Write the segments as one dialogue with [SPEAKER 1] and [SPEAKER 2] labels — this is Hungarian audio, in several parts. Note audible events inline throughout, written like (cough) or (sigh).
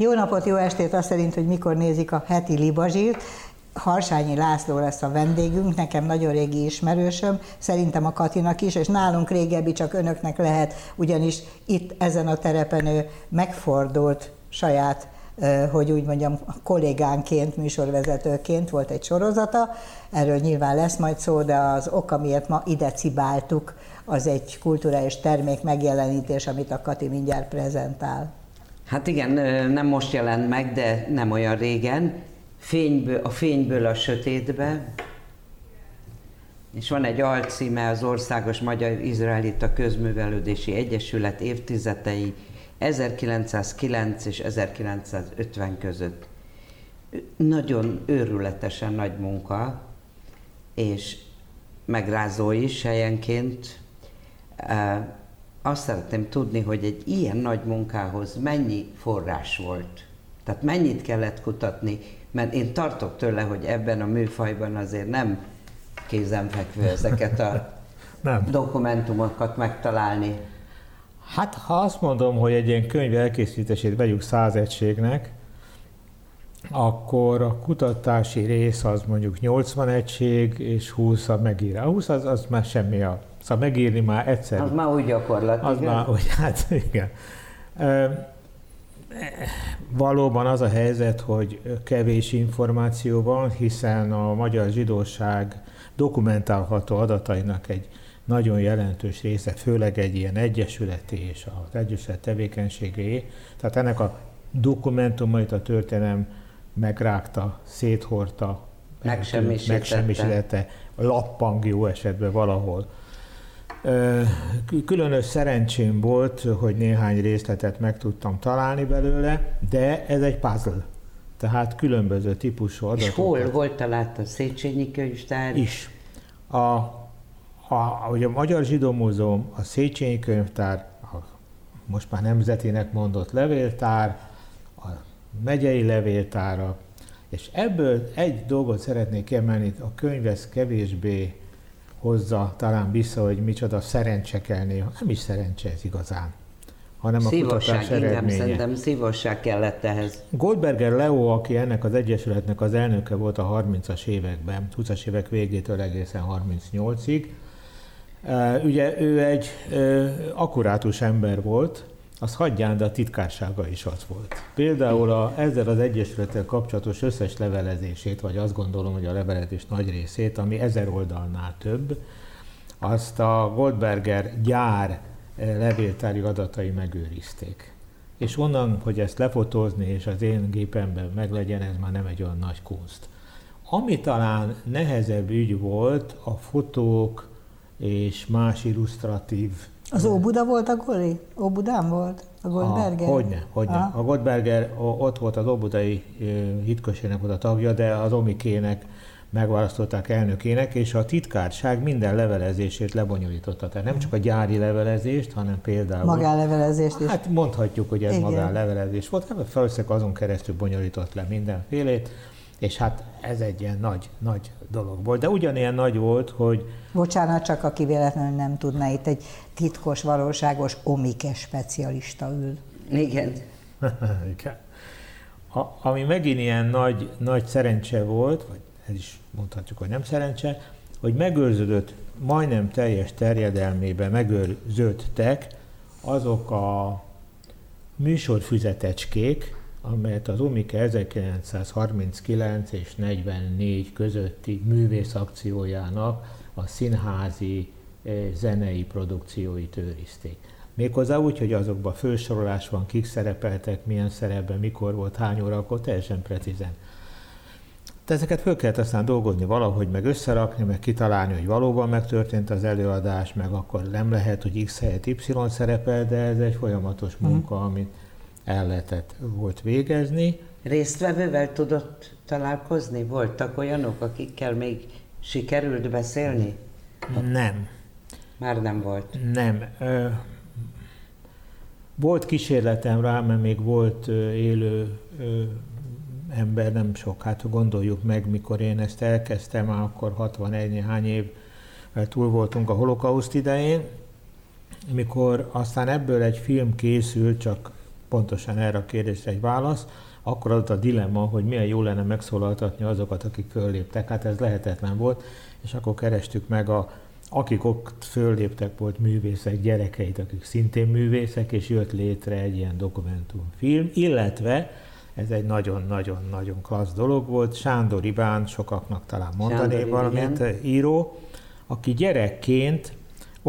[SPEAKER 1] Jó napot, jó estét, azt szerint, hogy mikor nézik a heti libazsírt. Harsányi László lesz a vendégünk, nekem nagyon régi ismerősöm, szerintem a Katinak is, és nálunk régebbi csak önöknek lehet, ugyanis itt ezen a terepen ő megfordult saját hogy úgy mondjam, kollégánként, műsorvezetőként volt egy sorozata, erről nyilván lesz majd szó, de az ok, amiért ma ide cibáltuk, az egy kulturális termék megjelenítés, amit a Kati mindjárt prezentál.
[SPEAKER 2] Hát igen, nem most jelent meg, de nem olyan régen. Fényből, a fényből a sötétbe, és van egy alcíme az Országos Magyar Izraelita Közművelődési Egyesület évtizedei 1909 és 1950 között. Nagyon őrületesen nagy munka, és megrázó is helyenként. Azt szeretném tudni, hogy egy ilyen nagy munkához mennyi forrás volt. Tehát mennyit kellett kutatni, mert én tartok tőle, hogy ebben a műfajban azért nem kézenfekvő ezeket a (laughs) nem. dokumentumokat megtalálni.
[SPEAKER 3] Hát ha azt mondom, hogy egy ilyen könyv elkészítését vegyük száz egységnek, akkor a kutatási rész az mondjuk 80 egység, és 20 a megírás. A 20 az, az már semmi a... Szóval megírni már egyszer.
[SPEAKER 2] Az már úgy gyakorlat,
[SPEAKER 3] Az igen? már úgy, (laughs) hát igen. Valóban az a helyzet, hogy kevés információ van, hiszen a magyar zsidóság dokumentálható adatainak egy nagyon jelentős része, főleg egy ilyen egyesületi és az egyesület tevékenységé. Tehát ennek a dokumentumait a történelem megrágta, széthordta, megsemmisítette, lappang jó esetben valahol. Különös szerencsém volt, hogy néhány részletet meg tudtam találni belőle, de ez egy puzzle. Tehát különböző típusú adatokat.
[SPEAKER 2] És hol volt talált a Széchenyi könyvtár?
[SPEAKER 3] Is. A a, hogy a Magyar Zsidó Múzeum, a Széchenyi Könyvtár, a most már nemzetének mondott levéltár, a megyei levéltára, és ebből egy dolgot szeretnék kiemelni, a könyv ez kevésbé hozza talán vissza, hogy micsoda szerencse kell néha. Nem is szerencse ez igazán, hanem a szívosság, kutatás eredménye.
[SPEAKER 2] szerintem szívosság kellett ehhez.
[SPEAKER 3] Goldberger Leo, aki ennek az egyesületnek az elnöke volt a 30-as években, 20-as évek végétől egészen 38-ig, Ugye ő egy akkurátus ember volt, az hagyján, de a titkársága is az volt. Például a, ezzel az egyesülettel kapcsolatos összes levelezését, vagy azt gondolom, hogy a levelezés nagy részét, ami ezer oldalnál több, azt a Goldberger gyár levéltári adatai megőrizték. És onnan, hogy ezt lefotózni, és az én gépemben meglegyen, ez már nem egy olyan nagy kunst. Ami talán nehezebb ügy volt, a fotók, és más illusztratív.
[SPEAKER 1] Az Óbuda volt a Goli? Óbudán volt? A Goldberger?
[SPEAKER 3] A, hogyne, hogyne. A Goldberger ott volt az Óbudai hitkösének volt a tagja, de az Omikének megválasztották elnökének, és a titkárság minden levelezését lebonyolította. Tehát nem csak a gyári levelezést, hanem például...
[SPEAKER 1] Magánlevelezést is.
[SPEAKER 3] Hát mondhatjuk, hogy ez Igen. magánlevelezés volt, hát felszek azon keresztül bonyolított le mindenfélét, és hát ez egy ilyen nagy, nagy dolog volt. De ugyanilyen nagy volt, hogy...
[SPEAKER 1] Bocsánat, csak aki véletlenül nem tudná, itt egy titkos, valóságos omike specialista ül.
[SPEAKER 2] Igen. (laughs)
[SPEAKER 3] Igen. A, ami megint ilyen nagy, nagy szerencse volt, vagy ez is mondhatjuk, hogy nem szerencse, hogy megőrződött, majdnem teljes terjedelmében megőrződtek azok a műsorfüzetecskék, amelyet az Umike 1939 és 44 közötti művész akciójának a színházi eh, zenei produkcióit őrizték. Méghozzá úgy, hogy azokban fősorolás van, kik szerepeltek, milyen szerepben, mikor volt, hány óra, akkor teljesen precízen. De ezeket föl kellett aztán dolgozni valahogy, meg összerakni, meg kitalálni, hogy valóban megtörtént az előadás, meg akkor nem lehet, hogy X helyett Y szerepel, de ez egy folyamatos munka, mm. amit el lehetett volt végezni.
[SPEAKER 2] Résztvevővel tudott találkozni? Voltak olyanok, akikkel még sikerült beszélni?
[SPEAKER 3] Nem.
[SPEAKER 2] Már nem volt?
[SPEAKER 3] Nem. Volt kísérletem rá, mert még volt élő ember, nem sok. Hát gondoljuk meg, mikor én ezt elkezdtem, akkor 61 néhány év túl voltunk a holokauszt idején, mikor aztán ebből egy film készült, csak pontosan erre a kérdésre egy válasz, akkor adott a dilemma, hogy milyen jó lenne megszólaltatni azokat, akik fölléptek. Hát ez lehetetlen volt, és akkor kerestük meg a akik ott fölléptek, volt művészek gyerekeit, akik szintén művészek, és jött létre egy ilyen dokumentumfilm, illetve ez egy nagyon-nagyon-nagyon klassz dolog volt. Sándor Iván, sokaknak talán mondani Sándor, valamit, igen. író, aki gyerekként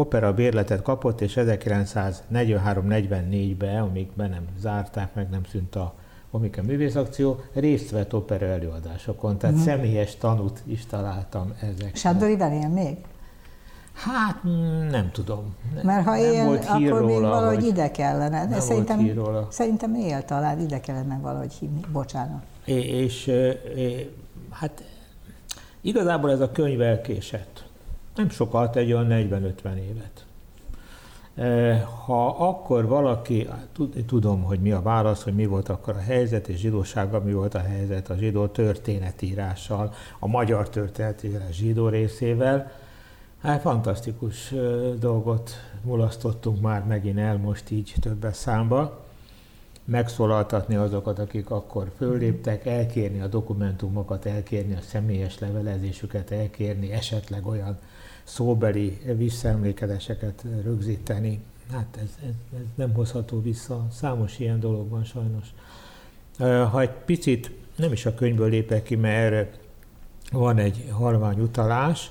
[SPEAKER 3] opera bérletet kapott, és 1943-44-ben, amíg be nem zárták, meg nem szűnt a Omika művészakció, részt vett opera előadásokon, tehát uh-huh. személyes tanút is találtam ezek.
[SPEAKER 1] Sándor Iván él még?
[SPEAKER 3] Hát nem tudom.
[SPEAKER 1] Mert ha él, volt akkor róla, még valahogy ide kellene. De szerintem, szerintem él talán, ide kellene valahogy hívni. Bocsánat.
[SPEAKER 3] És, és, és hát igazából ez a könyv elkésett. Nem sokat, egy olyan 40-50 évet. Ha akkor valaki, tudom, hogy mi a válasz, hogy mi volt akkor a helyzet, és zsidósággal mi volt a helyzet a zsidó történetírással, a magyar történetírás zsidó részével, Hát fantasztikus dolgot mulasztottunk már megint el most így többes számba. Megszólaltatni azokat, akik akkor fölléptek, elkérni a dokumentumokat, elkérni a személyes levelezésüket, elkérni esetleg olyan szóbeli visszaemlékezéseket rögzíteni. Hát ez, ez, ez nem hozható vissza. Számos ilyen dolog van sajnos. Ha egy picit, nem is a könyvből lépek ki, mert van egy halvány utalás,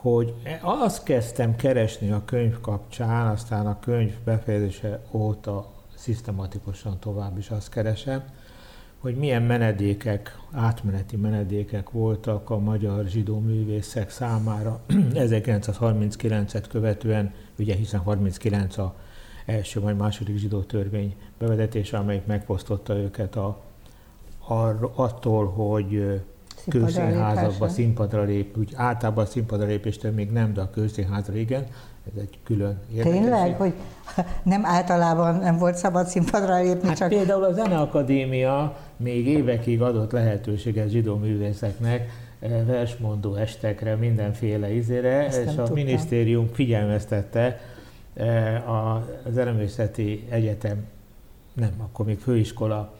[SPEAKER 3] hogy azt kezdtem keresni a könyv kapcsán, aztán a könyv befejezése óta szisztematikusan tovább is azt keresem, hogy milyen menedékek, átmeneti menedékek voltak a magyar zsidó művészek számára. (clears throat) 1939-et követően, ugye hiszen 39 a első vagy második zsidó törvény bevezetése, amelyik megfosztotta őket a, a, attól, hogy közszínházakba színpadra lép, úgy általában a színpadra lépéstől még nem, de a közszínházra igen, ez egy külön
[SPEAKER 1] érdekesség. Tényleg, hogy (laughs) nem általában nem volt szabad színpadra lépni,
[SPEAKER 3] hát
[SPEAKER 1] csak...
[SPEAKER 3] Például a Zeneakadémia még évekig adott lehetőséget zsidó művészeknek eh, versmondó estekre, mindenféle izére, Ezt és a tudtam. minisztérium figyelmeztette eh, az Eremészeti Egyetem, nem, akkor még főiskola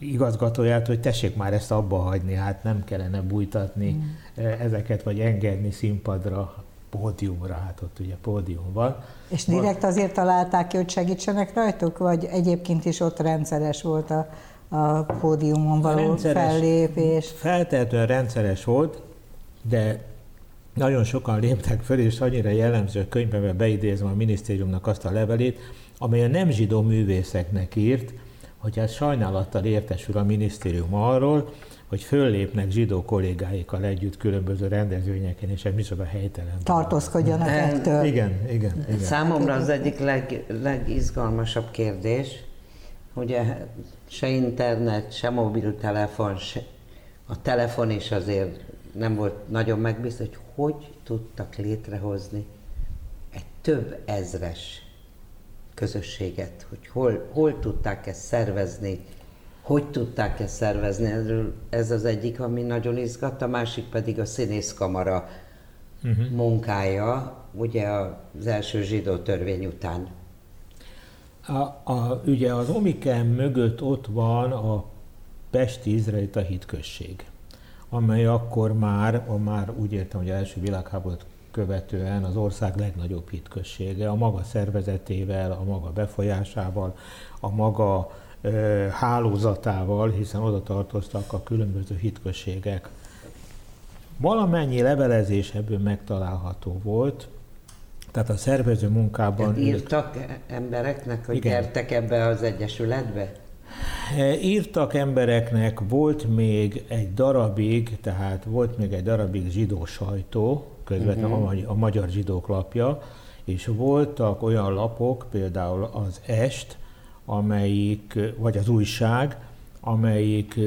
[SPEAKER 3] igazgatóját, hogy tessék már ezt abba hagyni, hát nem kellene bújtatni mm. ezeket, vagy engedni színpadra, pódiumra, hát ott ugye pódium van.
[SPEAKER 1] És direkt azért találták ki, hogy segítsenek rajtuk, vagy egyébként is ott rendszeres volt a, a pódiumon való rendszeres, fellépés?
[SPEAKER 3] Feltehetően rendszeres volt, de nagyon sokan léptek föl, és annyira jellemző a könyvben beidézem a minisztériumnak azt a levelét, amely a nem zsidó művészeknek írt, hogy ez sajnálattal értesül a minisztérium arról, hogy föllépnek zsidó kollégáikkal együtt különböző rendezvényeken, és ez micsoda helytelen.
[SPEAKER 1] Tartózkodjanak ettől.
[SPEAKER 3] Igen, igen, igen.
[SPEAKER 2] Számomra az egyik leg, legizgalmasabb kérdés, ugye se internet, se mobiltelefon, se a telefon is azért nem volt nagyon megbízható, hogy hogy tudtak létrehozni egy több ezres közösséget, hogy hol, hol tudták ezt szervezni, hogy tudták ezt szervezni, Erről ez az egyik, ami nagyon izgat, a másik pedig a színészkamara uh-huh. munkája, ugye az első zsidó törvény után.
[SPEAKER 3] A, a, ugye az Omikem mögött ott van a Pesti Izraelita hitközség, amely akkor már, már úgy értem, hogy az első világháborút követően az ország legnagyobb hitközsége, a maga szervezetével, a maga befolyásával, a maga ö, hálózatával, hiszen oda tartoztak a különböző hitközségek. Valamennyi levelezés ebből megtalálható volt, tehát a szervező munkában...
[SPEAKER 2] Írtak embereknek, hogy igen. gyertek ebbe az egyesületbe?
[SPEAKER 3] Írtak embereknek, volt még egy darabig, tehát volt még egy darabig zsidó sajtó, közvetlenül uh-huh. a magyar zsidók lapja, és voltak olyan lapok, például az Est, amelyik, vagy az újság, amelyik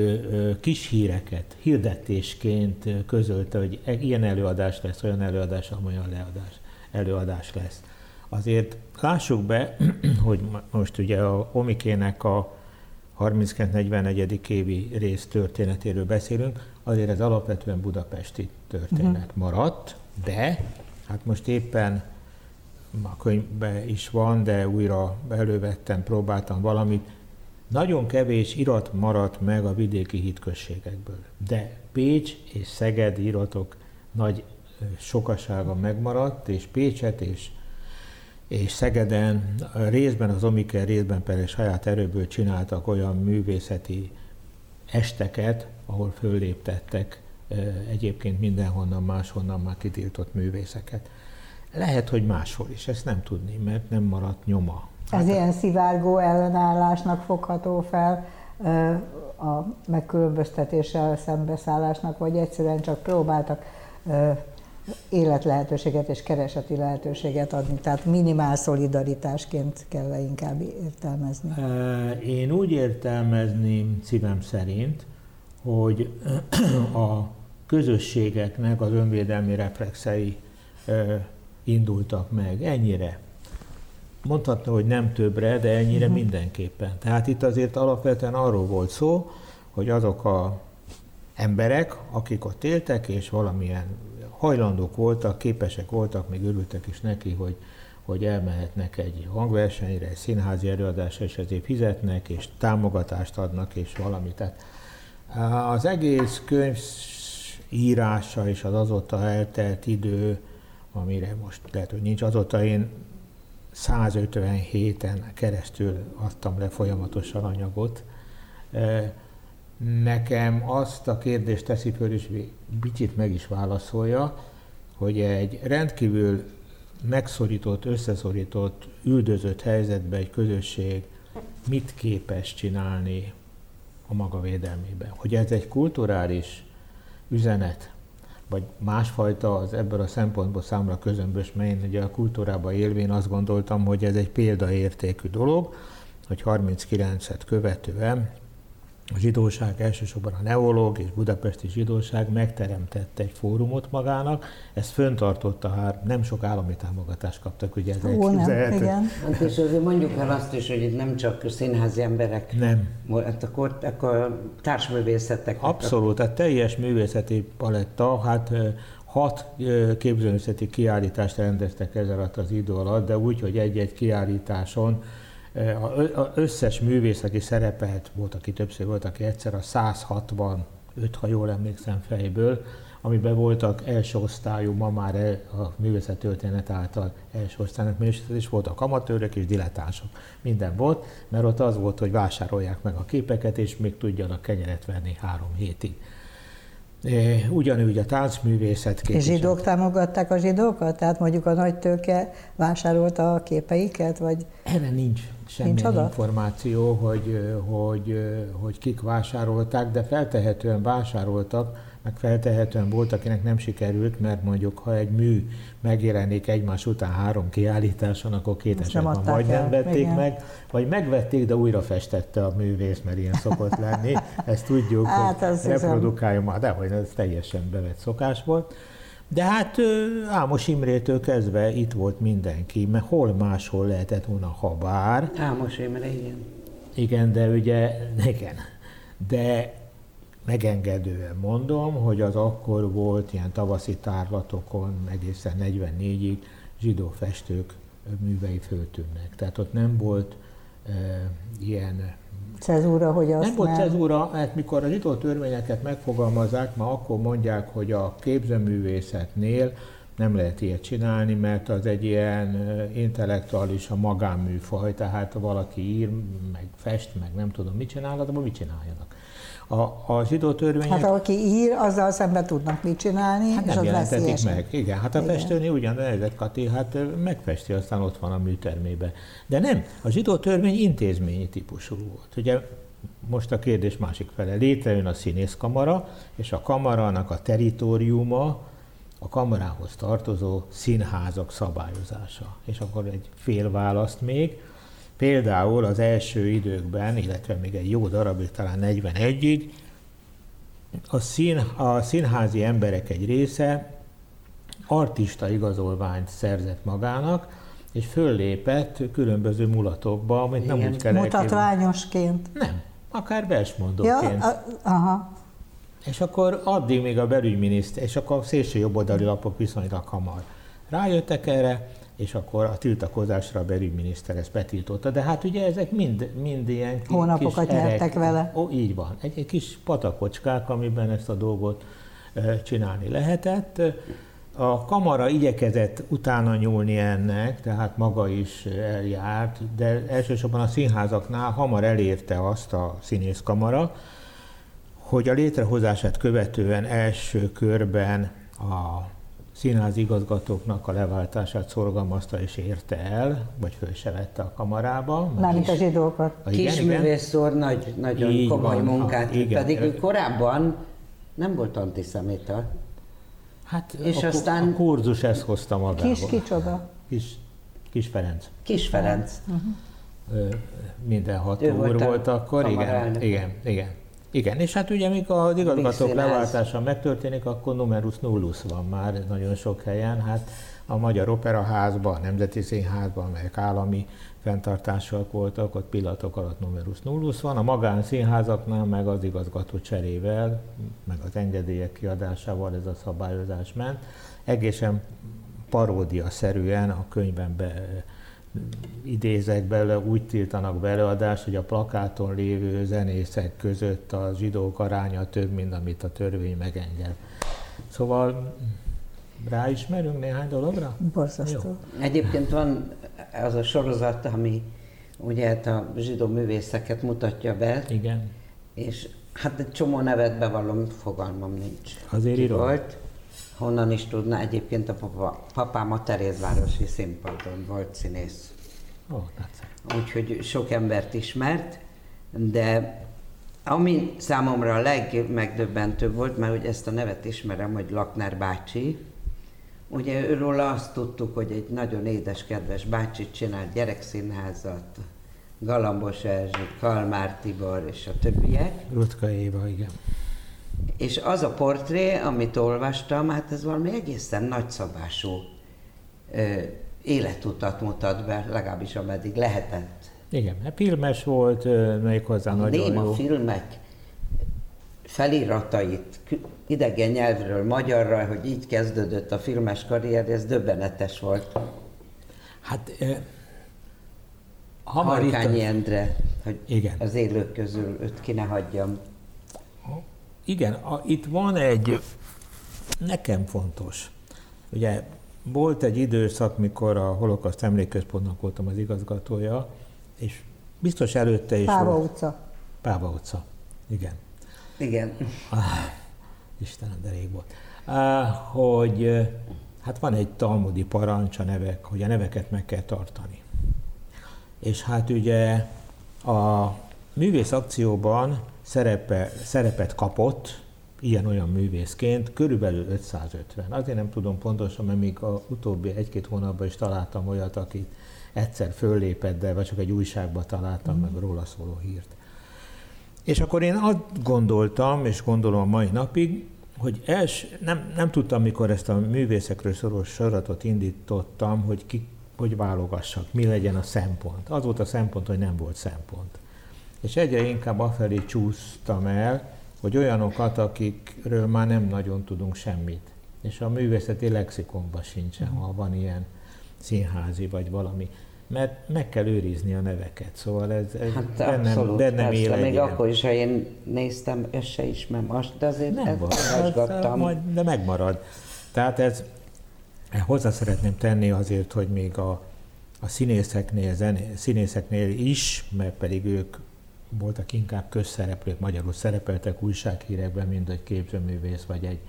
[SPEAKER 3] kis híreket hirdetésként közölte, hogy e, ilyen előadás lesz, olyan előadás, amolyan előadás, előadás lesz. Azért lássuk be, (clears throat) hogy most ugye a Omikének a 39-44. évi rész történetéről beszélünk, azért ez alapvetően budapesti történet uh-huh. maradt, de hát most éppen a könyvben is van, de újra elővettem, próbáltam valamit. Nagyon kevés irat maradt meg a vidéki hitközségekből, de Pécs és Szeged iratok nagy sokasága megmaradt, és Pécset és, és Szegeden részben az Omiker, részben pedig saját erőből csináltak olyan művészeti esteket, ahol fölléptettek egyébként mindenhonnan máshonnan már kitiltott művészeket. Lehet, hogy máshol is, ezt nem tudni, mert nem maradt nyoma.
[SPEAKER 1] Ez hát, ilyen szivárgó ellenállásnak fogható fel, a megkülönböztetéssel szembeszállásnak, vagy egyszerűen csak próbáltak életlehetőséget és kereseti lehetőséget adni, tehát minimál szolidaritásként kell inkább értelmezni?
[SPEAKER 3] Én úgy értelmezném szívem szerint, hogy (clears throat) a közösségeknek az önvédelmi reflexei indultak meg. Ennyire. Mondhatna, hogy nem többre, de ennyire uh-huh. mindenképpen. Tehát itt azért alapvetően arról volt szó, hogy azok a emberek, akik ott éltek, és valamilyen hajlandók voltak, képesek voltak, még örültek is neki, hogy, hogy elmehetnek egy hangversenyre, egy színházi előadásra, és ezért fizetnek, és támogatást adnak, és valamit. Az egész könyv írása és az azóta eltelt idő, amire most lehet, hogy nincs, azóta én 157-en keresztül adtam le folyamatosan anyagot. Nekem azt a kérdést teszi föl, és picit meg is válaszolja, hogy egy rendkívül megszorított, összeszorított, üldözött helyzetben egy közösség mit képes csinálni a maga védelmében. Hogy ez egy kulturális üzenet, vagy másfajta az ebből a szempontból számra közömbös, mert én ugye a kultúrában élvén azt gondoltam, hogy ez egy példaértékű dolog, hogy 39-et követően a zsidóság, elsősorban a neológ és budapesti zsidóság megteremtette egy fórumot magának, ezt föntartotta, hát nem sok állami támogatást kaptak, ugye ez
[SPEAKER 1] Ó, nem, igen.
[SPEAKER 2] Hát és azért mondjuk el azt is, hogy itt nem csak színházi emberek,
[SPEAKER 3] nem.
[SPEAKER 2] Hát akkor, akkor társművészetek.
[SPEAKER 3] Abszolút, tehát teljes művészeti paletta, hát hat képzőművészeti kiállítást rendeztek ez alatt az idő alatt, de úgy, hogy egy-egy kiállításon az összes művész, aki szerepelt, volt, aki többször volt, aki egyszer a 165, ha jól emlékszem fejből, amiben voltak első osztályú, ma már a művészet történet által első osztálynak művészet, és voltak amatőrök és dilettánsok. Minden volt, mert ott az volt, hogy vásárolják meg a képeket, és még tudjanak kenyeret venni három hétig. Ugyanúgy a táncművészet
[SPEAKER 1] képviselt. Zsidók támogatták a zsidókat? Tehát mondjuk a nagy tőke vásárolta a képeiket? Vagy...
[SPEAKER 3] Erre nincs semmilyen nincs információ, hogy, hogy, hogy kik vásárolták, de feltehetően vásároltak, meg feltehetően volt, akinek nem sikerült, mert mondjuk ha egy mű megjelenik egymás után három kiállításon, akkor két Ezt esetben vagy nem vették igen. meg, vagy megvették, de újra festette a művész, mert ilyen szokott lenni. Ezt tudjuk, hát, hogy reprodukáljon már, de hogy ez teljesen bevett szokás volt. De hát Ámos Imrétől kezdve itt volt mindenki, mert hol máshol lehetett volna, ha bár.
[SPEAKER 2] Ámos Imre, igen.
[SPEAKER 3] Igen, de ugye, igen. De megengedően mondom, hogy az akkor volt ilyen tavaszi tárlatokon egészen 44-ig zsidó festők művei föltűnnek. Tehát ott nem volt e, ilyen
[SPEAKER 1] cezúra, hogy azt
[SPEAKER 3] nem volt nem... cezúra, hát mikor a zsidó törvényeket megfogalmazzák, ma akkor mondják, hogy a képzőművészetnél nem lehet ilyet csinálni, mert az egy ilyen intellektuális a magánműfaj, tehát valaki ír, meg fest, meg nem tudom mit csinál, de mit csináljanak. A, a zsidó törvények...
[SPEAKER 1] Hát aki ír, azzal szemben tudnak mit csinálni,
[SPEAKER 3] hát
[SPEAKER 1] és
[SPEAKER 3] nem az jelentetik meg. Igen, hát a Igen. festőni ugyan, de Kati, hát megfesti, aztán ott van a műtermébe. De nem, a zsidó törvény intézményi típusú volt. Ugye most a kérdés másik fele. Létrejön a színészkamara, és a kamarának a teritoriuma a kamarához tartozó színházak szabályozása. És akkor egy fél választ még, Például az első időkben, illetve még egy jó darabig, talán 41-ig, a, szín, a színházi emberek egy része artista igazolványt szerzett magának, és föllépett különböző mulatokba, amit nem úgy kell
[SPEAKER 1] Mutatványosként?
[SPEAKER 3] Nem, akár versmondóként. Ja,
[SPEAKER 1] aha.
[SPEAKER 3] És akkor addig még a belügyminiszter, és akkor a szélső jobboldali lapok viszonylag hamar rájöttek erre, és akkor a tiltakozásra a belügyminiszter ezt betiltotta. De hát ugye ezek mind, mind ilyen
[SPEAKER 1] Hónapokat
[SPEAKER 3] kis
[SPEAKER 1] nyertek vele.
[SPEAKER 3] Ó, így van. Egy, egy kis patakocskák, amiben ezt a dolgot csinálni lehetett. A kamara igyekezett utána nyúlni ennek, tehát maga is eljárt, de elsősorban a színházaknál hamar elérte azt a színészkamara, hogy a létrehozását követően első körben a színház igazgatóknak a leváltását szorgalmazta és érte el, vagy föl se vette a kamarába.
[SPEAKER 1] Mármint a zsidókat.
[SPEAKER 2] A Kisművész úr nagy, nagyon Így komoly van, munkát, igen. pedig ő korábban nem volt antiszemita.
[SPEAKER 3] Hát és a, aztán... a kurzus ezt hozta magába.
[SPEAKER 1] Kis kicsoda?
[SPEAKER 3] Kis, kis Ferenc.
[SPEAKER 2] Kis Ferenc. Uh-huh.
[SPEAKER 3] Minden hat úr volt akkor, igen, igen, igen. Igen, és hát ugye mikor az igazgatók leváltása megtörténik, akkor numerus nullus van már nagyon sok helyen. Hát a Magyar Operaházban, a Nemzeti Színházban, amelyek állami fenntartások voltak, ott pillanatok alatt numerus nullus van. A magánszínházaknál meg az igazgató cserével, meg az engedélyek kiadásával ez a szabályozás ment. Egészen paródia-szerűen a könyvben be, idézek belőle, úgy tiltanak belőadást, hogy a plakáton lévő zenészek között a zsidók aránya több, mint amit a törvény megenged. Szóval ráismerünk néhány dologra?
[SPEAKER 1] Borzasztó.
[SPEAKER 2] Egyébként van az a sorozat, ami ugye hát a zsidó művészeket mutatja be.
[SPEAKER 3] Igen.
[SPEAKER 2] És hát egy csomó nevet bevallom, fogalmam nincs.
[SPEAKER 3] Azért írom.
[SPEAKER 2] Volt, honnan is tudna. Egyébként a papa, papám a Terézvárosi színpadon volt színész.
[SPEAKER 3] Oh,
[SPEAKER 2] Úgyhogy sok embert ismert, de ami számomra a legmegdöbbentőbb volt, mert hogy ezt a nevet ismerem, hogy Lakner bácsi, Ugye őről azt tudtuk, hogy egy nagyon édes, kedves bácsi csinált gyerekszínházat, Galambos Erzsi, Kalmár Tibor és a többiek.
[SPEAKER 3] Rutka Éva, igen.
[SPEAKER 2] És az a portré, amit olvastam, hát ez valami egészen nagyszabású ö, életutat mutat be, legalábbis ameddig lehetett.
[SPEAKER 3] Igen, filmes volt, méghozzá nagyon néma jó.
[SPEAKER 2] filmek feliratait idegen nyelvről magyarra, hogy így kezdődött a filmes karrier, ez döbbenetes volt.
[SPEAKER 3] Hát
[SPEAKER 2] Harkányi a... Endre, hogy igen. az élők közül őt ki ne hagyjam.
[SPEAKER 3] Igen, a, itt van egy, nekem fontos, ugye volt egy időszak, mikor a Holokaszt Emlékközpontnak voltam az igazgatója, és biztos előtte is
[SPEAKER 1] Páva volt. utca.
[SPEAKER 3] Páva utca, igen.
[SPEAKER 2] Igen.
[SPEAKER 3] Ah, Istenem, de rég volt. Ah, hogy hát van egy talmudi parancs a nevek, hogy a neveket meg kell tartani. És hát ugye a művész akcióban szerepe, szerepet kapott, ilyen-olyan művészként, körülbelül 550. Azért nem tudom pontosan, mert még a utóbbi egy-két hónapban is találtam olyat, akit egyszer föllépett, de vagy csak egy újságban találtam mm. meg róla szóló hírt. És akkor én azt gondoltam, és gondolom a mai napig, hogy els, nem, nem tudtam, mikor ezt a művészekről szoros sorozatot indítottam, hogy ki, hogy válogassak, mi legyen a szempont. Az volt a szempont, hogy nem volt szempont. És egyre inkább afelé csúsztam el, hogy olyanokat, akikről már nem nagyon tudunk semmit. És a művészeti lexikonban sincsen, ha van ilyen színházi vagy valami mert meg kell őrizni a neveket, szóval ez, ez
[SPEAKER 2] hát bennem, abszolút, bennem persze, él még akkor is, ha én néztem, ezt se ismerem, azt, de azért nem
[SPEAKER 3] van, majd, de megmarad. Tehát ez, hozzá szeretném tenni azért, hogy még a, a színészeknél, zené, színészeknél is, mert pedig ők voltak inkább közszereplők, magyarul szerepeltek újsághírekben, mint egy képzőművész, vagy egy,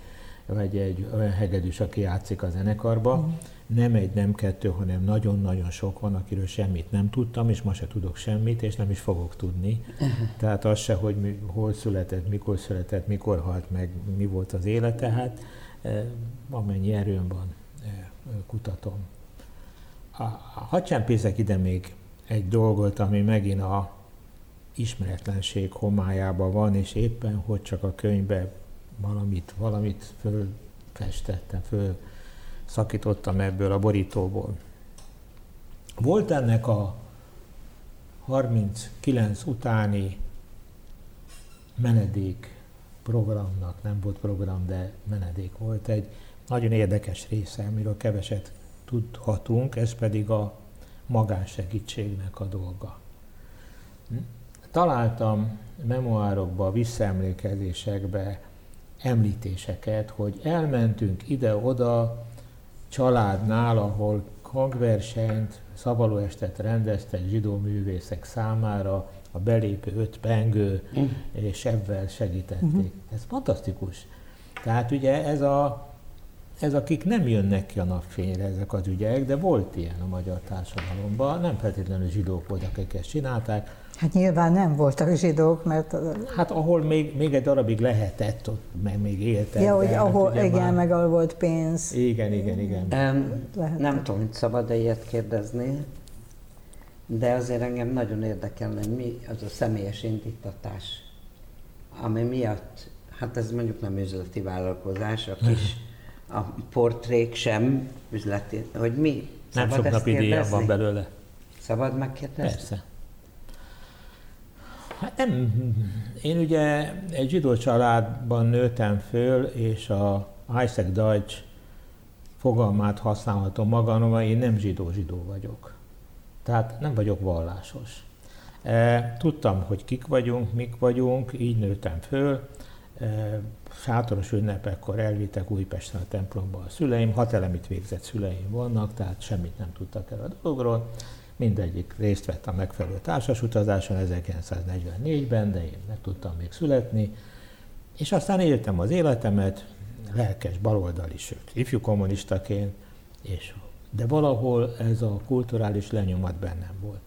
[SPEAKER 3] vagy egy olyan hegedűs, aki játszik a zenekarba. Mm nem egy, nem kettő, hanem nagyon-nagyon sok van, akiről semmit nem tudtam, és ma se tudok semmit, és nem is fogok tudni. Uh-huh. Tehát az se, hogy mi, hol született, mikor született, mikor halt meg, mi volt az élete, hát e, amennyi erőm van, e, kutatom. A, hadd csempészek ide még egy dolgot, ami megint a ismeretlenség homályában van, és éppen, hogy csak a könyvbe valamit, valamit fölfestettem, föl szakítottam ebből a borítóból. Volt ennek a 39 utáni menedék programnak, nem volt program, de menedék volt egy nagyon érdekes része, amiről keveset tudhatunk, ez pedig a magánsegítségnek a dolga. Hm? Találtam memoárokba, visszaemlékezésekbe említéseket, hogy elmentünk ide-oda családnál, ahol hangversenyt, szabalóestet rendeztek zsidó művészek számára, a belépő öt pengő, uh-huh. és ebben segítették. Uh-huh. Ez fantasztikus. Tehát ugye ez a, ez akik nem jönnek ki a napfényre ezek az ügyek, de volt ilyen a magyar társadalomban, nem feltétlenül zsidók voltak, akik ezt csinálták.
[SPEAKER 1] Hát nyilván nem voltak zsidók, mert...
[SPEAKER 3] Hát ahol még, még egy darabig lehetett, ott meg még éltek.
[SPEAKER 1] Ja, hogy ahol, hát igen, már... meg ahol volt pénz.
[SPEAKER 3] Igen, igen, igen.
[SPEAKER 2] Um, nem tudom, hogy szabad-e ilyet kérdezni, de azért engem nagyon érdekelne, hogy mi az a személyes indítatás, ami miatt, hát ez mondjuk nem üzleti vállalkozás, a kis a portrék sem üzleti, hogy mi?
[SPEAKER 3] Nem sok napi díjam van belőle.
[SPEAKER 2] Szabad megkérdezni?
[SPEAKER 3] Persze. Hát nem, én ugye egy zsidó családban nőttem föl, és a Isaac Deutsch fogalmát használhatom magamra, én nem zsidó-zsidó vagyok. Tehát nem vagyok vallásos. E, tudtam, hogy kik vagyunk, mik vagyunk, így nőttem föl. E, sátoros ünnepekkor elvittek Újpesten a templomba a szüleim, hat elemit végzett szüleim vannak, tehát semmit nem tudtak el a dologról. Mindegyik részt vett a megfelelő társasutazáson 1944-ben, de én meg tudtam még születni. És aztán éltem az életemet, lelkes baloldali, sőt, ifjú kommunistaként, és de valahol ez a kulturális lenyomat bennem volt.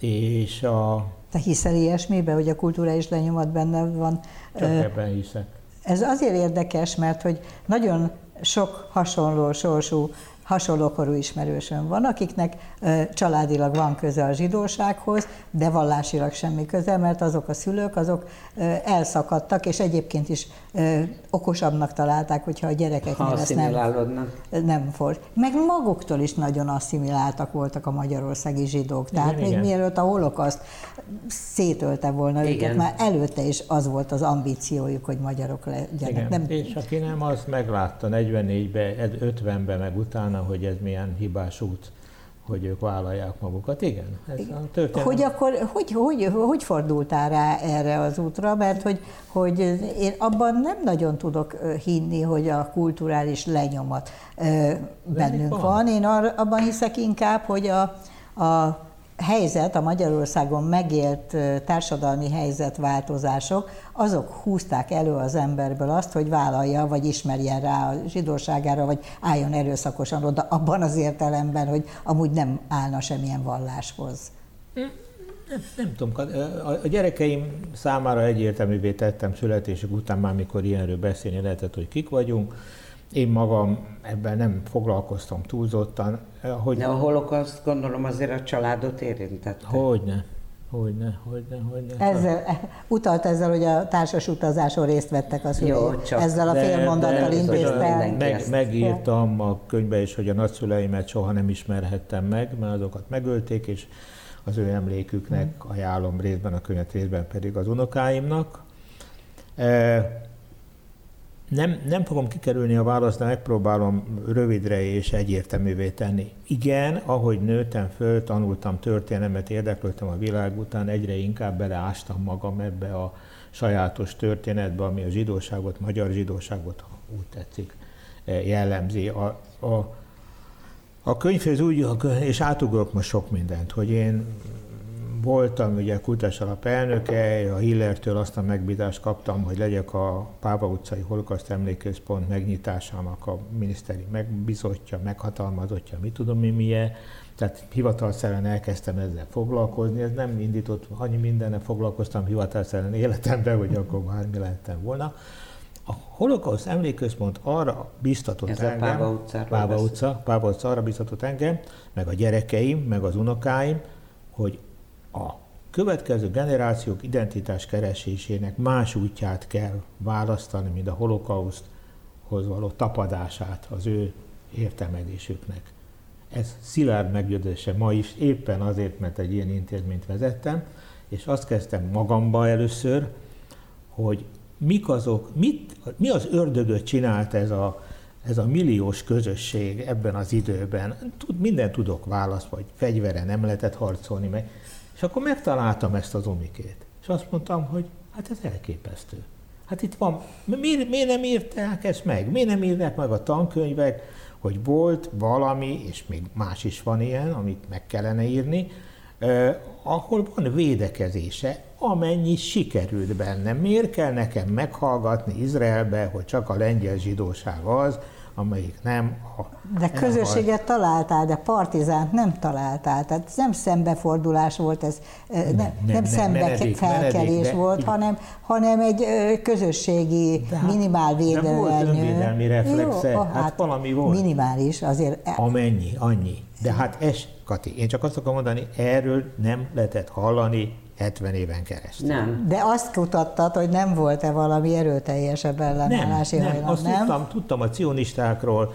[SPEAKER 3] És a...
[SPEAKER 1] Te hiszel ilyesmibe, hogy a kulturális lenyomat benne van?
[SPEAKER 3] Csak ebben hiszek.
[SPEAKER 1] Ez azért érdekes, mert hogy nagyon sok hasonló sorsú hasonlókorú ismerősöm van, akiknek családilag van köze a zsidósághoz, de vallásilag semmi köze, mert azok a szülők, azok elszakadtak, és egyébként is okosabbnak találták, hogyha a gyerekeknél ezt nem, nem for. Meg maguktól is nagyon asszimiláltak voltak a magyarországi zsidók. Tehát igen, még igen. mielőtt a holokaszt szétölte volna igen. őket, már előtte is az volt az ambíciójuk, hogy magyarok legyenek.
[SPEAKER 3] Nem... És aki nem, az meglátta 44-be, 50-ben, meg utána, hogy ez milyen hibás út hogy ők vállalják magukat. Igen, ez a történet.
[SPEAKER 1] Hogy akkor, hogy, hogy, hogy fordultál rá erre az útra? Mert hogy, hogy én abban nem nagyon tudok hinni, hogy a kulturális lenyomat bennünk van. van. Én abban hiszek inkább, hogy a, a helyzet, a Magyarországon megélt társadalmi helyzetváltozások, azok húzták elő az emberből azt, hogy vállalja, vagy ismerjen rá a zsidóságára, vagy álljon erőszakosan oda, abban az értelemben, hogy amúgy nem állna semmilyen valláshoz.
[SPEAKER 3] Nem, nem tudom, a gyerekeim számára egyértelművé tettem születésük után, már mikor ilyenről beszélni lehetett, hogy kik vagyunk, én magam ebben nem foglalkoztam túlzottan.
[SPEAKER 2] Hogy De a holokaszt gondolom azért a családot érintette.
[SPEAKER 3] Hogyne. Hogyne, hogyne, hogyne.
[SPEAKER 1] Ezzel, utalt ezzel, hogy a társas utazáson részt vettek a szüleim. Jó, csak ezzel a félmondattal intézte.
[SPEAKER 3] Meg, megírtam a könyvbe is, hogy a nagyszüleimet soha nem ismerhettem meg, mert azokat megölték, és az ő emléküknek ajánlom részben a könyvet, részben pedig az unokáimnak. E, nem, nem fogom kikerülni a választ, de megpróbálom rövidre és egyértelművé tenni. Igen, ahogy nőttem föl, tanultam történelmet, érdeklődtem a világ után, egyre inkább beleástam magam ebbe a sajátos történetbe, ami a zsidóságot, magyar zsidóságot, úgy tetszik, jellemzi. A, a, a könyvhöz úgy, és átugrok most sok mindent, hogy én voltam ugye Kultás Alap elnöke, a Hillertől azt a megbízást kaptam, hogy legyek a Páva utcai Holokaszt Emlékközpont megnyitásának a miniszteri megbizotja, meghatalmazottja, mit tudom mi milyen. Tehát hivatalszerűen elkezdtem ezzel foglalkozni, ez nem indított, annyi mindennel foglalkoztam hivatalszerűen életemben, hogy akkor bármi lehettem volna. A Holokauszt emlékközpont arra biztatott Ez engem,
[SPEAKER 2] a Páva,
[SPEAKER 3] Páva utca, Páva utca arra biztatott engem, meg a gyerekeim, meg az unokáim, hogy a következő generációk identitás keresésének más útját kell választani, mint a holokauszthoz való tapadását az ő értelmezésüknek. Ez szilárd meggyőzése ma is, éppen azért, mert egy ilyen intézményt vezettem, és azt kezdtem magamba először, hogy mik azok, mit, mi az ördögöt csinált ez a ez a milliós közösség ebben az időben, tud, minden tudok választ, vagy fegyvere nem lehetett harcolni meg. És akkor megtaláltam ezt az omikét. És azt mondtam, hogy hát ez elképesztő. Hát itt van, miért, miért nem írták ezt meg? Miért nem írták meg a tankönyvek, hogy volt valami, és még más is van ilyen, amit meg kellene írni, eh, ahol van védekezése, amennyi sikerült benne. Miért kell nekem meghallgatni Izraelbe, hogy csak a lengyel zsidóság az, amelyik nem a...
[SPEAKER 1] De közösséget találtál, de partizánt nem találtál. Tehát nem szembefordulás volt ez, nem, nem, nem, nem szembefelkelés volt, hanem, hanem egy közösségi de, hát- minimál védelmi. De volt
[SPEAKER 3] önvédelmi reflexe, Jó, hát, hát valami volt.
[SPEAKER 1] Minimális azért.
[SPEAKER 3] Amennyi, annyi. De hát ez, Kati, én csak azt akarom mondani, erről nem lehetett hallani 70 éven keresztül.
[SPEAKER 2] Nem.
[SPEAKER 1] De azt kutattad, hogy nem volt-e valami erőteljesebb ellenállási
[SPEAKER 3] nem,
[SPEAKER 1] hajlam,
[SPEAKER 3] nem? Azt nem? Tudtam, tudtam a cionistákról,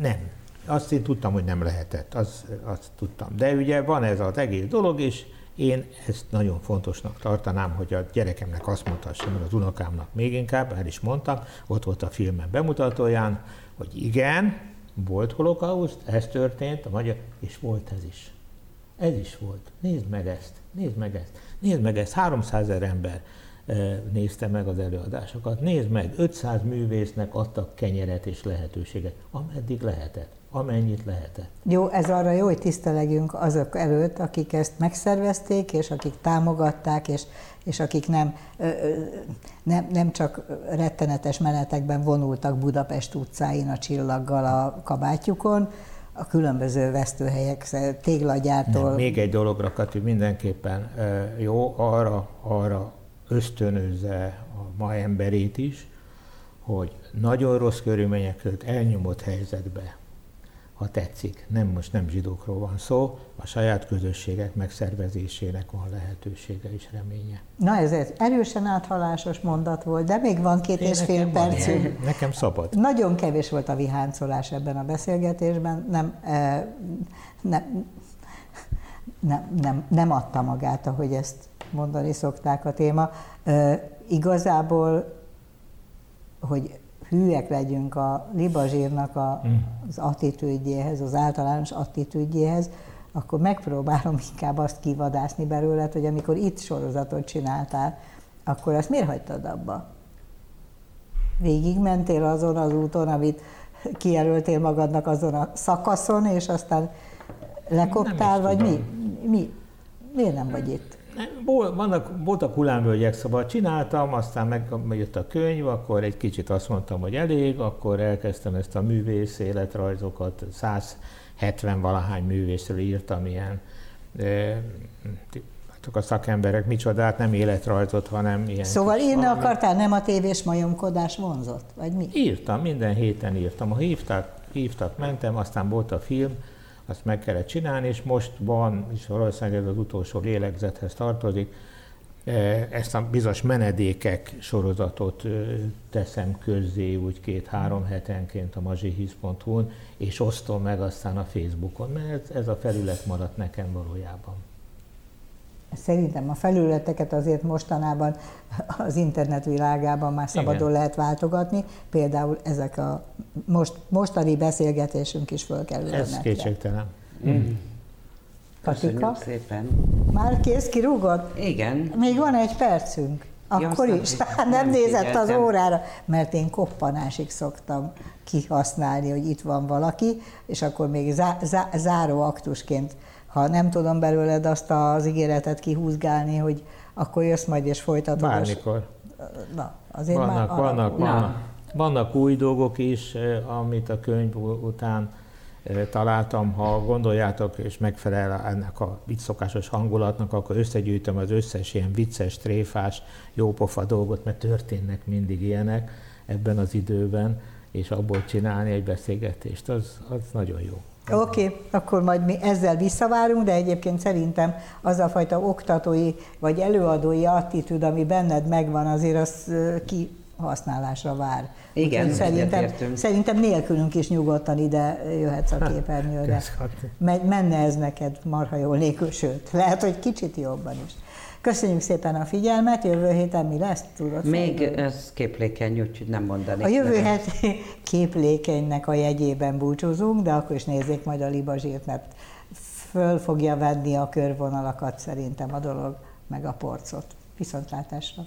[SPEAKER 3] nem. Azt én tudtam, hogy nem lehetett, azt, azt tudtam. De ugye van ez az egész dolog, és én ezt nagyon fontosnak tartanám, hogy a gyerekemnek azt mutassam, meg az unokámnak még inkább, el is mondtam, ott volt a filmen bemutatóján, hogy igen, volt holokauszt, ez történt, a magyar, és volt ez is. Ez is volt. Nézd meg ezt, nézd meg ezt. Nézd meg ezt, 300 ezer ember nézte meg az előadásokat. Nézd meg, 500 művésznek adtak kenyeret és lehetőséget, ameddig lehetett, amennyit lehetett.
[SPEAKER 1] Jó, ez arra jó, hogy tisztelegjünk azok előtt, akik ezt megszervezték, és akik támogatták, és, és akik nem, nem, nem csak rettenetes menetekben vonultak Budapest utcáin a csillaggal a kabátjukon, a különböző vesztőhelyek, téglagyártól. Nem,
[SPEAKER 3] még egy dologra, Kati, mindenképpen jó, arra, arra ösztönözze a ma emberét is, hogy nagyon rossz körülmények között elnyomott helyzetbe ha tetszik. Nem most nem zsidókról van szó, a saját közösségek megszervezésének van lehetősége és reménye.
[SPEAKER 1] Na ez egy erősen áthalásos mondat volt, de még van két Én és fél percünk. (laughs)
[SPEAKER 3] Nekem szabad.
[SPEAKER 1] Nagyon kevés volt a viháncolás ebben a beszélgetésben, nem, eh, nem, nem, nem, nem adta magát, ahogy ezt mondani szokták a téma. E, igazából, hogy hűek legyünk a libazsírnak a, mm. az attitűdjéhez, az általános attitűdjéhez, akkor megpróbálom inkább azt kivadászni belőle, hogy amikor itt sorozatot csináltál, akkor azt miért hagytad abba? Végigmentél azon az úton, amit kijelöltél magadnak azon a szakaszon, és aztán lekoptál, vagy mi? mi? Miért nem vagy itt?
[SPEAKER 3] Vannak, voltak hullámvölgyek, szóval csináltam, aztán megjött a könyv, akkor egy kicsit azt mondtam, hogy elég, akkor elkezdtem ezt a művész életrajzokat, 170 valahány művészről írtam ilyen, csak a szakemberek micsodát, nem életrajzot, hanem ilyen...
[SPEAKER 1] Szóval írni akartál, nem a tévés majomkodás vonzott, vagy mi?
[SPEAKER 3] Írtam, minden héten írtam. Ha hívtak, hívtak, mentem, aztán volt a film, azt meg kellett csinálni, és most van, és valószínűleg ez az utolsó lélegzethez tartozik, e, ezt a bizonyos menedékek sorozatot teszem közzé úgy két-három hetenként a mazsihisz.hu-n, és osztom meg aztán a Facebookon, mert ez a felület maradt nekem valójában.
[SPEAKER 1] Szerintem a felületeket azért mostanában az internet világában már szabadon Igen. lehet váltogatni, például ezek a most, mostani beszélgetésünk is fölkerül
[SPEAKER 3] Ez netre. kétségtelen. Mm.
[SPEAKER 1] Katika?
[SPEAKER 2] szépen.
[SPEAKER 1] Már kész, kirúgod?
[SPEAKER 2] Igen.
[SPEAKER 1] Még van egy percünk. Akkor ja, is. Nem, (laughs) nem nézett az órára, mert én koppanásig szoktam kihasználni, hogy itt van valaki, és akkor még zá, zá, záró aktusként ha nem tudom belőled azt az ígéretet kihúzgálni, hogy akkor jössz majd és folytatod.
[SPEAKER 3] Bármikor.
[SPEAKER 1] Na, azért
[SPEAKER 3] vannak,
[SPEAKER 1] már
[SPEAKER 3] vannak, vannak, vannak új dolgok is, eh, amit a könyv után eh, találtam, ha gondoljátok, és megfelel ennek a viccszokásos hangulatnak, akkor összegyűjtöm az összes ilyen vicces, tréfás, jópofa dolgot, mert történnek mindig ilyenek ebben az időben, és abból csinálni egy beszélgetést, az, az nagyon jó.
[SPEAKER 1] Oké, okay, akkor majd mi ezzel visszavárunk, de egyébként szerintem az a fajta oktatói vagy előadói attitűd, ami benned megvan, azért az ki használásra vár.
[SPEAKER 2] Igen, Úgyhogy
[SPEAKER 1] szerintem, szerintem nélkülünk is nyugodtan ide jöhetsz a képernyőre. Menne ez neked marha jól nélkül, sőt, lehet, hogy kicsit jobban is. Köszönjük szépen a figyelmet, jövő héten mi lesz? Tudod
[SPEAKER 2] Még ez képlékeny, úgyhogy nem mondanék.
[SPEAKER 1] A jövő heti képlékenynek a jegyében búcsúzunk, de akkor is nézzék majd a libazsírt, mert föl fogja venni a körvonalakat szerintem a dolog, meg a porcot. Viszontlátásra!